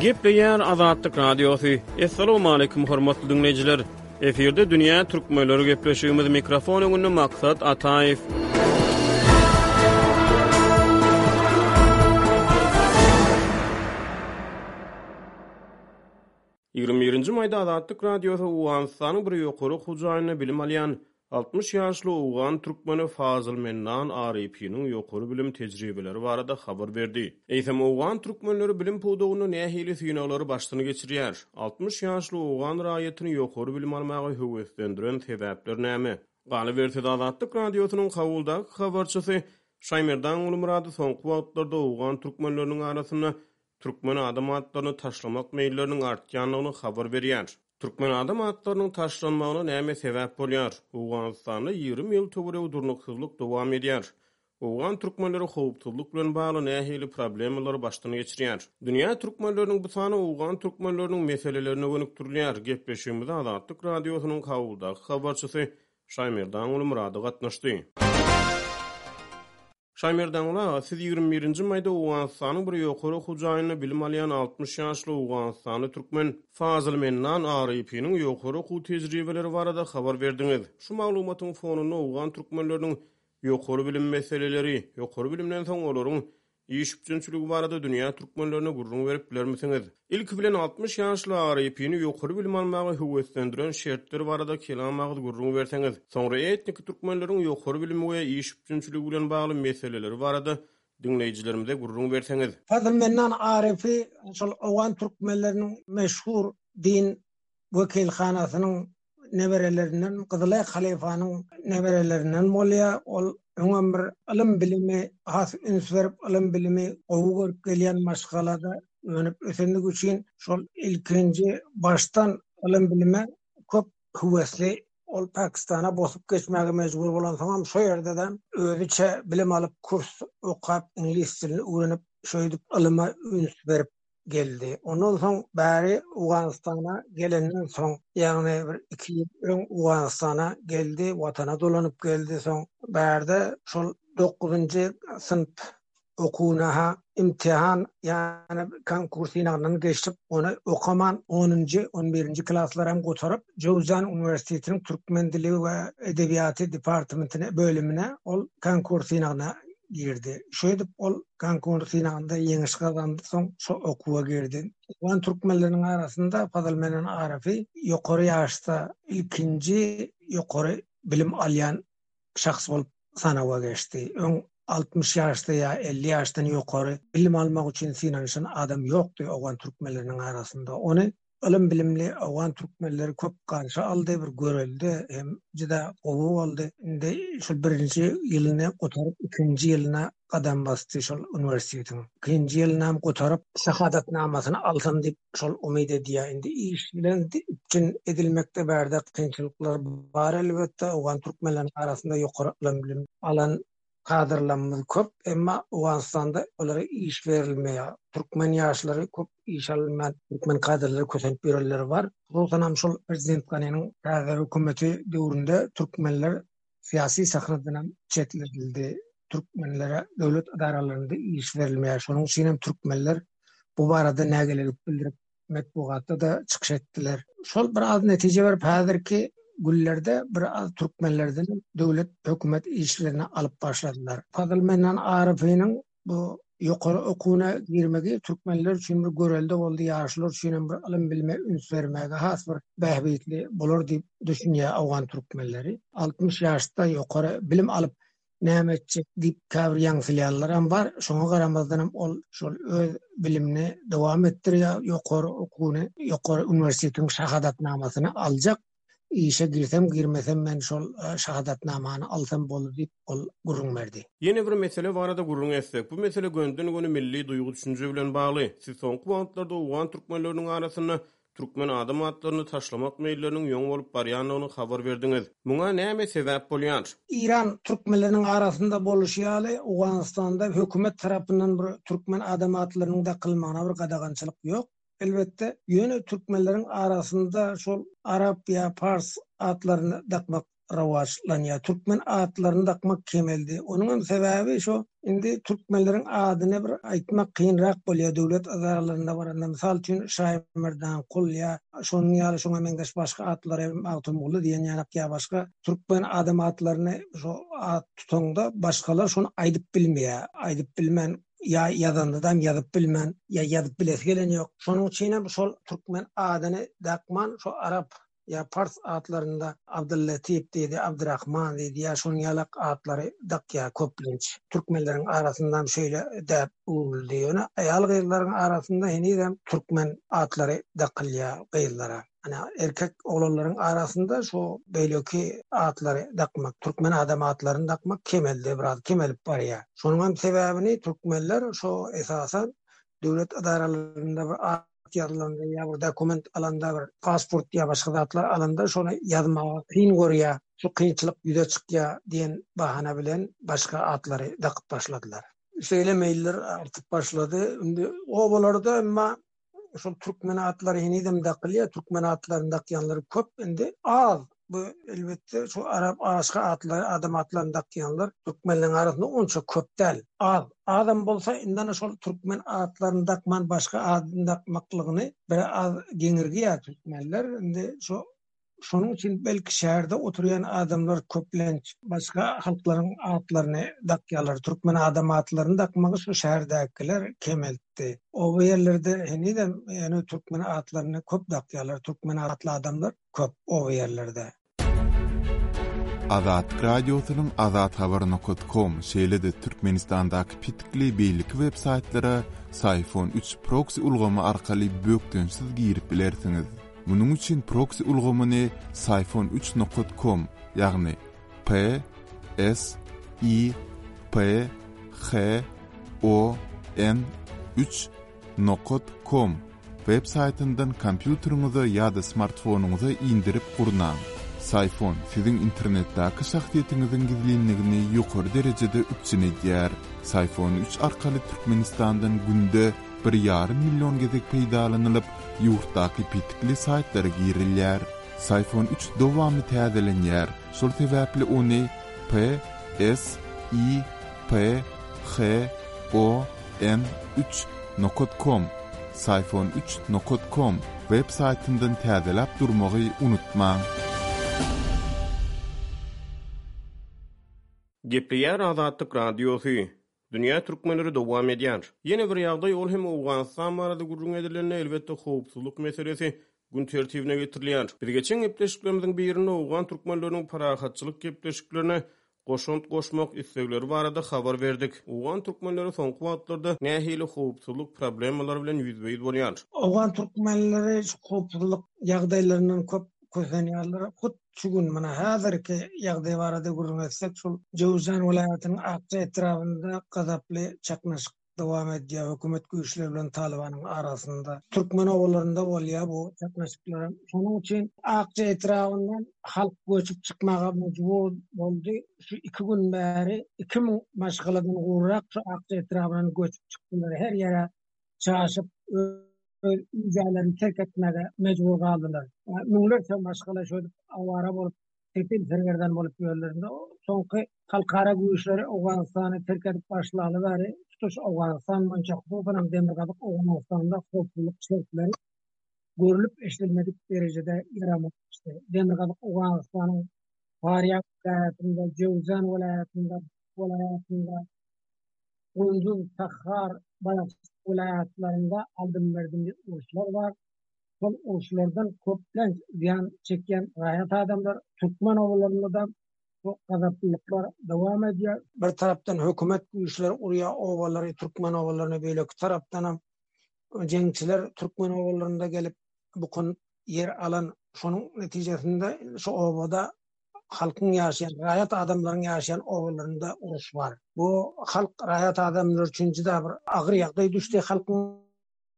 Gepleýär Azatlyk Radiosy. Assalamualaikum hormatly dinleýjiler. Efirde dünýä türkmenleri gepleşigimiz mikrofon öňünde maksat Ataýew. Ýigrimi birinji maýda Azatlyk Radiosy Owganystanyň bir ýokary okuw jaýynda bilim alýan altmyş ýaşly owgan türkmeni Fazl Mennan Aripiniň ýokary bilim tejribeleri barada habar berdi. Eýsem, owgan türkmenleri bilim pudagynda nähili synaglary başdan geçirýär? Altmyş ýaşly owgan raýatyny ýokary bilim almaga höweslendiren sebäpler näme? Galyberse-de, Azatlyk Radiosynyň Kabuldaky habarçysy Şaýmerdan Gulmyrady soňky wagtlarda owgan türkmenleriniň arasynda Türkmen adam atlaryny taşlamak meýilleriniň artýandygyny habar berýär. Türkmen adam atlarynyň taşlanmagyna näme sebäp bolýar? Owganystanda ýigrimi ýyl töweregi durnuksyzlyk dowam edýär. Owgan türkmenleri howpsuzlyk bilen bagly nähili problemalary başdan geçirýär? Dünýä türkmenleriniň bu sany owgan türkmenleriniň meselelerine gönükdirilýär. Gepleşigimize Azatlyk Radiosynyň Kabuldaky habarçysy Şaýmerdanguly Myrady gatnaşdy. Şaýmerdanguly aga, siz ýigrimi birinji maýda Owganystanyň bir ýokary okuw jaýynda bilim alýan altmyş ýaşly owganystanly türkmen Fazl Mennan Aripiniň ýokary okuw tejribeleri barada habar berdiňiz. Şu maglumatyň fonunda owgan türkmenleriniň ýokary bilim meseleleri, ýokary bilimden soň olaryň iş üpjünçiligi barada dünýä türkmenlerine gürrüň berip bilermisiňiz? Ilki bilen altmyş ýaşly Aripini ýokary bilim almaga höweslendiren şertler barada kelam agyz gürrüň berseňiz. Soňra etniki türkmenleriň ýokary bilimi we iş üpjünçiligi bilen bagly meseleleri barada diňleýjilerimize gürrüň berseňiz. Fazl Mennan Arifi şol owgan türkmenleriniň meşhur din wekilhanasynyň neberelerinden Gyzylaý halyfanyň neberelerinden bolýar. Ol öňem bir ylym-bilimi has üns berip, ylym-bilimi gowy görüp gelýän maşgalada önüp-ösendigi üçin şol ilkinji başdan ylym-bilime köp höwesli. Ol Pakistana bosup geçmäge mejbur bolansoňam, şo ýerde-de özüçe bilim alyp, kurs okap, iňlis dilini öwrenip, şeýdip ylyma üns berip, geldi. Ondan soň bäri Owganystana gelenden soň, ýagny bir iki ýyl öň Owganystana geldi, Watana dolanyp geldi. Soň bärde şol dokuzynjy synp okuwyna-ha imtihan, ýagny konkurs synagyndan geçip, ony okaman, onunjy, on birinji klaslaram gutaryp, Jöwzan uniwersitetiniň türkmen dili we edebiýaty departmentine, bölümine ol konkurs synagyna girdi. Şeýdip ol Gonkong synagynda ýeňiş gazandy, soň şu okuwa girdi. Owgan türkmenleriniň arasynda Fazal Menan Arafy ýokary ýaşda ilkinji ýokary bilim alýan şahs bolup sanawa geçdi. Öň altmyş ýaşda ýa elli ýaşdan ýokary bilim almak üçin synanyşan adam ýokdy owgan türkmenleriniň arasynda. Ony ylym-bilimli owgan türkmenleri köp garşy aldy, bir görelde hem juda gowy boldy. Indi şol birinji ýylyny gutaryp, ikinji ýylyna gadam basdy şol uniwersitetiň. Ikinji ýylynam gutaryp, şahadatnamasyny alsam diýip, şol umyt edýär. Indi iş bilen üpjün edilmekde bärde kynçylyklar bar elbetde, owgan türkmenleriniň arasynda ýokary ylym-bilim alan kadrlarymyz köp, emma Owganystanda olara iş berilmeýär. Türkmen ýaşlary köp iş alynman, türkmen kadrlary kösenip ýörenleri bar. Hususan hem şol Prezident Ganiniň täze hökümeti döwründe türkmenler syýasy sahnadan hem çetletildi. Türkmenlere döwlet edaralarynda iş berilmeýär. Şonuň üçin hem türkmenler bu barada nägilelik bildirip, metbugatda da çykyş etdiler. Şol bir az netije berip häzirki günlerde bir az türkmenlerden döwlet hökümet işlerini alyp başladylar. Fazl Mennan Arifiniň bu ýokary okuwyna girmegi türkmenler üçin bir görelde boldy, ýaşlar üçin hem bir ylym bilime üns bermäge has bir bähbitli bolar diýip düşünýär awgan türkmenleri. 60 ýaşda ýokary bilim alyp näme etjek diýip käbir ýaňsylýanlaram bar. Şoňa garamazdanam ol şol öz bilimini dowam etdirýär, ýokary okuwyny, ýokary uniwersitetiň şahadatnamasyny aljak. Işe girsem, girmesem men şol şahadatnamany alsam boldy diýip ol gürrüň berdi. Ýene bir mesele barada gürrüň etsek, bu mesele gönden-göni milli duýgy-düşünje bilen bagly. Siz soňky wagtlarda owgan türkmenleriniň arasynda Türkmen adam atlaryny taşlamak meýilleriniň ýoň bolup barýandygyny habar berdiňiz. Muňa näme sebäp bolýar? Eýran türkmenleriniň arasynda boluşy ýaly, Owganystanda hökümet tarapyndan bir türkmen adam atlarynyň dakylmagyna bir gadagançylyk ýok, elbetde, ýöne türkmenleriň arasynda şol arap ýa pars atlaryny dakmak rowaçlanýar. Türkmen atlaryny dakmak kemeldi. Onuň hem sebäbi şo, indi türkmenleriň adyny bir aýtmak kynrak bolýar döwlet ydaralaryna baranda. Mysal üçin, Şaýmerdankul ýa şonuň ýaly, şoňa meňzeş başga atlar hem, Magtymguly diýen ýanak ýa başga türkmen adam atlaryny şo at tutaňda başgalar şony aýdyp bilmeýär. Aýdyp bilmän ýa ýazandadam ýazyp bilmän ýa ýazyp bilesi gelen ýok. Şonuň üçin hem şol türkmen adyny dakman, şo arap ýa pars atlarynda Abdylletip diýdi, Abdyrahman diýdi ýa şonuň ýalak atlary dakýar köplenç. Türkmenleriň arasyndam şeýle däp öwrüldi. Ýöne aýal-gyzlaryň arasynda henizem türkmen atlary dakylýar gyzlara. Ýöne erkek oglanlaryň arasynda şu beýleki atlary dakmak, türkmen adam atlaryny dakmak kemelde, biraz kemelip barýar. Şonuňam sebäbini türkmenler şu esasan döwlet edaralarynda bir at ýazylanda ýa bir dokument alanda bir pasport ýa başga zatlar alanda şony ýazmagy kyn görýär, şu kynçylyk ýüze çykýar diýen bahana bilen başga atlary dakyp başladylar. Şeýle meýiller artyp başlady. Indi obalarda emma şol türkmen atlary henizem dakylýar, türkmen atlaryny dakýanlar köp indi az. Bu elbetde şu arap aşga atly adam atlaryny dakýanlar türkmenleriň arasynda onça köp däl. Az, azam bolsa indana şol türkmen atlaryny dakman başga adyny dakmaklygyny bir az geňirgeýär türkmenler. Indi şu şonuň üçin belki şäherde oturýan adamlar köplenç başga halklaryň atlaryny dakýarlar. Türkmen adam atlaryny dakmagy şu şäherdäkiler kemeltdi. Oba ýerlerde henizem ýöne türkmen atlaryny köp dakýarlar, türkmen atly adamlar. köp oba ýerlerde. Azatlyk Radiosynyň Azat Habar nokot kom, şeýle-de Türkmenistandaky petikli beýleki web saýtlara Syphon üç proksi ulgamy arkaly bökdençsiz girip bilersiňiz. Munuň üçin proksi ulgamyny Syphon üç nokot kom, ýagny P S Y P H O N üç Nokat. Com web saýtyndan kompýuteriňize ýa-da smartfonyňyza indirip gurnaň. Syfon siziň internetdäki şahsyýetiňiziň gizlinligini ýokary derejede üpjün edýär. Syfon üç arkaly Türkmenistandan günde bir ýarym million gezek peýdalanylyp, ýurtdaky petikli saýtlara girilýär. Syfon üç dowamly täzelenýär, şol sebäpli ony P, S, I, P, H, O, M üç nokat kom, Syfon üç nokat kom, web saýtyndan täzeläp durmagy unutmaň! Gepleýär Azatlyk Radiosy, Dünýä türkmenleri dowam edýär. Ýene bir ýagdaý, ol hem Owganystan barada gürrüň edilende, elbetde, howpsuzlyk meselesi gün tertibine getirilýär. Biz geçen gepleşiklerimiziň birinde owgan türkmenleriniň parahatçylyk gepleşiklerine goşant goşmak islegleri barada habar berdik. Owgan türkmenleri soňky wagtlarda nähili howpsuzlyk problemalary bilen ýüzbe-ýüz bolýar? Owgan türkmenleri howpsuzlyk ýagdaýlaryndan köp kösenýärler. Hut şu gün, mundan häzirki ýagdaý barada gürrüň etsek, şol Jöwüzjan welaýatynyň Akja etrabynda gazaply çaknyşyk dowam edýär. Hökümet güýçleri bilen Talybanyň arasynda türkmen obalarynda bolýar bu çaknyşyklar. Şonuň üçin Akja etrabyndan halk göçüp çykmaga mejbur boldy. Şu iki gün bäri iki müň maşgaladan gowrak şu Akja etrabyndan göçüp çykdylar. Her ýere çaşyp, öz uý-jaýlaryny terk etmäge mejbur galdylar. Müňlerçe maşgala şeýdip awara bolup Sepil sergerdany bolup ýörlerinde, soňky halkara güýçleri Owganystany terk edip başlaly bäri tutuş Owganystan boýunça, hususanam Demirgazyk Owganystanda howpsuzlyk şertleri görlüp eşidilmedik derejede ýaramazlaşdy. Demirgazyk Owganystanyň Farýap welaýatynda, Jöwzan welaýatynda, welaýatynda, Gunduz, Tahar, Balakh welaýatlarynda aldym-berdimli uruşlar bar. şol uruşlardan köplenç zyýan çekýän raýat adamlar türkmen obalarynda-da bu gazaplylyklar dowam edýär. Bir tarapdan hökümet güýçleri urýar obalary, türkmen obalaryny, beýleki tarapdanam jeňçiler türkmen obalarynda gelip bukunyp ýer alan, şonuň netijesinde şu obada halkyň ýaşaýan, raýat adamlaryň ýaşaýan obalarynda uruş bar. Bu halk, raýat adamlar üçin juda bir agyr ýagdaý düşdi halkyň.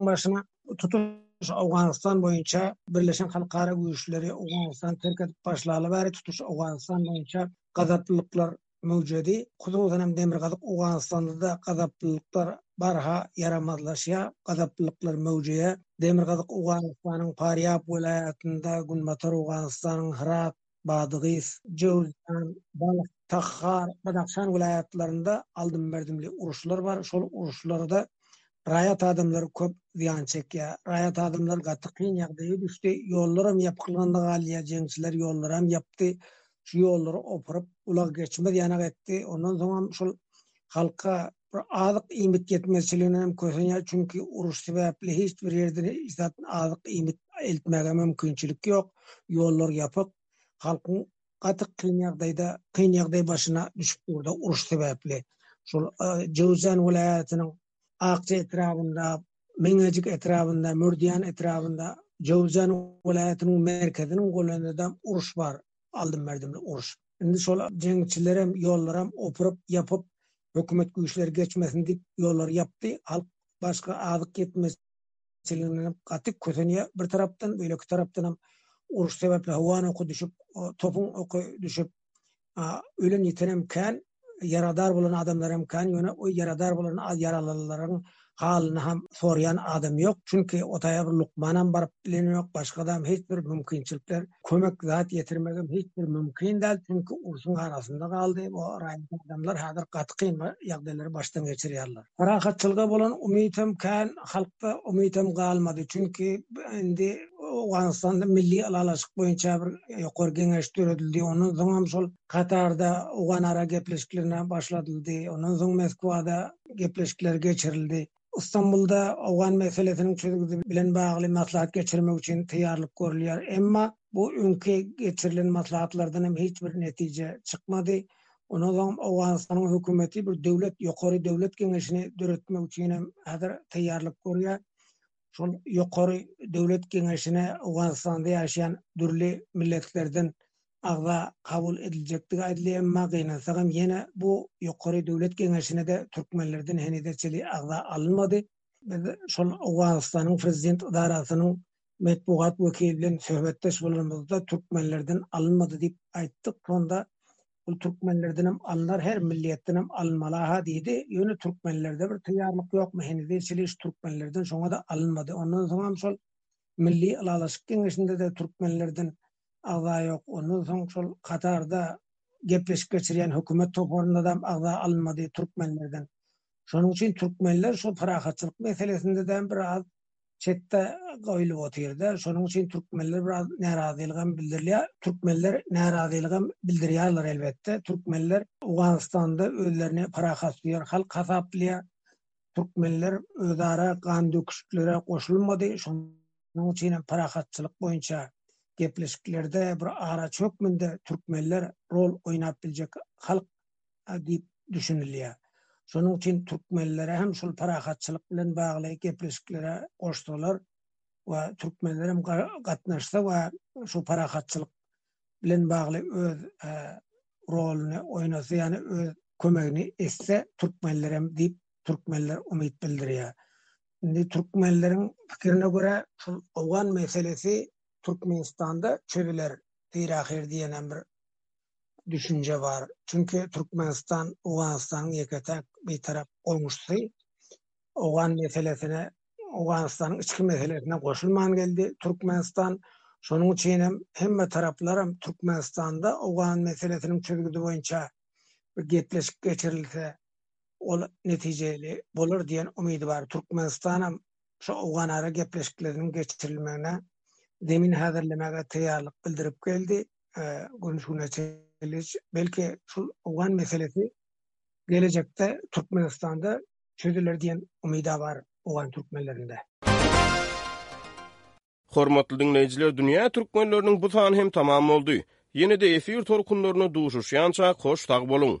başyna tutuş Owganystan boýunça birleşen halkara güýçleri Owganystany terk edip başlaly bäri tutuş Owganystan boýunça gazaplylyklar möwjedi. Hususan hem Demirgazyk Owganystanda-da gazaplylyklar barha ýaramazlaşýar, gazaplylyklar möwjeýär. Demirgazyk Owganystanyň Parýab welaýatynda, Günbatar Owganystanyň Hyrat, Badygyz, Jöwzaýan, Balh, Tahar, Badahşan welaýatlarynda aldym-berdimli uruşlar bar. Şol uruşlarda raýat adamlar köp zyýan çekýär. Raýat adamlar gaty kyn ýagdaýa düşdi. Ýollaram ýapykylganda galýar. Jeňçiler ýollaram ýapdy. Şu ýollary opuryp, ulag geçmez ýanak etdi. Ondan soňam şol halka bir azyk iýmit ýetmezçiligine hem kösenýär, çünki uruş sebäpli hiç bir ýerden hiç zat azyk iýmit eltmäge mümkinçilik ýok, ýollar ýapyk, halkyň gaty kyn ýagdaýda, kyn ýagdaý başyna düşüp dur-da uruş sebäpli. Şol Jöwüzjan welaýatynyň Akja etrabynda, Meňejik etrabynda, Mürdýan etrabynda, Jöwzan welaýatynyň merkeziniň golunda-da uruş bar, aldym-berdimli uruş. Indi şol jeňçilerem, ýollaram opuryp, ýapyp, hökümet güýçleri geçmesin diýip, ýollary ýapdy. Halk başga azyk ýetmezçiliginden gaty kösenýär bir tarapdan, beýleki tarapdanam uruş sebäpli howan oky düşüp, topuň oky düşüp, ölen ýitenem kän, ýaradar bolan adamlaram kän, ýöne o ýaradar bolan ýaralylaryň halyny hem soraýan adam ýok, çünki o taýa bir lukmanam baryp bilen ýok, başgadam hiç bir mümkinçilikler, kömek zat ýetirmegem hiç bir mümkin däl, çünki urşuň arasynda galdy, o raýat adamlar häzir gaty kyn ýagdaýlary başdan geçirýärler. Parahatçylyga bolan umyt hem kän, halkda umyt hem galmady. Çünki indi Owganystanda milli ylalaşyk boýunça bir ýokary geňeş döredildi. Ondan soň hem şol Katarda owganara gepleşiklerine başladyldy. Ondan soň Meskwada gepleşikler geçirildi. Ystambulda owgan meselesiniň çözgüdi bilen bagly maslahat geçirmek üçin taýýarlyk görülýär. Emma bu öňki geçirilen maslahatlardan hem hiç bir netije çykmady. Ondan soň Owganystanyň hökümeti bir döwlet, ýokary döwlet geňeşini döretmek üçin hem häzir taýýarlyk görýär. Şol ýokary döwlet geňeşine Owganystanda ýaşaýan dürli milletlerden agza kabul ediljekdigi aýdylýar, emma gynansak hem ýene bu ýokary döwlet geňeşine-de türkmenlerden henize çenli agza alynmady. Biz şol Owganystanyň prezident edarasynyň metbugat wekili bilen söhbetdeş bolanymyzda türkmenlerden alynmady diýip aýtdyk. Şonda ol türkmenlerdenem alnar, her milliýetdenem alynmaly-ha diýdi. Ýöne türkmenlerde bir taýýarlyk ýokmy, henize hiç iş türkmenlerden şoňa-da alynmady. Ondan soňam şol Milli ylalaşyk geňeşinde-de türkmenlerden agza ýok. Ondan soň şol Katarda gepleşik geçirýän hökümet toparyndanam agza alynmady türkmenlerden. Şonuň üçin türkmenler şu parahatçylyk meselesinde-de bir az çetde goýlup otyrda. Şonuň üçin türkmenler biraz närazylygam bildirýär. Türkmenler närazylygam bildirýärler elbetde. Türkmenler Owganystanda özlerini parahatsýer halk hasaplaýar. Türkmenler özara gan döküşiklere goşulmady. Şonuň üçin hem parahatçylyk boýunça gepleşiklerde bir ara çökmünde türkmenler rol oýnap biljek halk diýip düşünilýär. Şonuň üçin türkmenlere hem şol parahatçylyk bilen bagly gepleşiklere goşsalar we türkmenler hem gatnaşsa we şu parahatçylyk bilen bagly öz roluny oýnasa, ýagny öz kömegini etse türkmenler hem diýip türkmenler umyt bildirýär. Indi türkmenleriň pikirine görä, şol owgan meselesi Türkmenistanda çözüler pirahyr diýen hem bir düşünje bar. Çünki Türkmenistan Owganystanyň ýeke-täk bitarap goňşusy. Owgan meselesine, Owganystanyň içki meselesine goşulman geldi Türkmenistan. Şonuň üçin hem hemme taraplar hem Türkmenistanda owgan meselesiniň çözgüdi boýunça bir gepleşik geçirilse, ol netijeli bolar diýen umydy bar. Türkmenistan hem şu owganara gepleşikleriniň geçirilmegine zemin häzirlemäge taýýarlyk bildirip geldi. gün şu güne çenli belki şu owgan meselesi gelejekde Türkmenistanda çözüler diýen umyda bar owgan türkmenlerinde. Hormatly diňleýjiler, dünýä türkmenleriniň bu sany hem tamam boldy. Ýene-de efir tolkunlaryna duşuşýançak hoş sag boluň.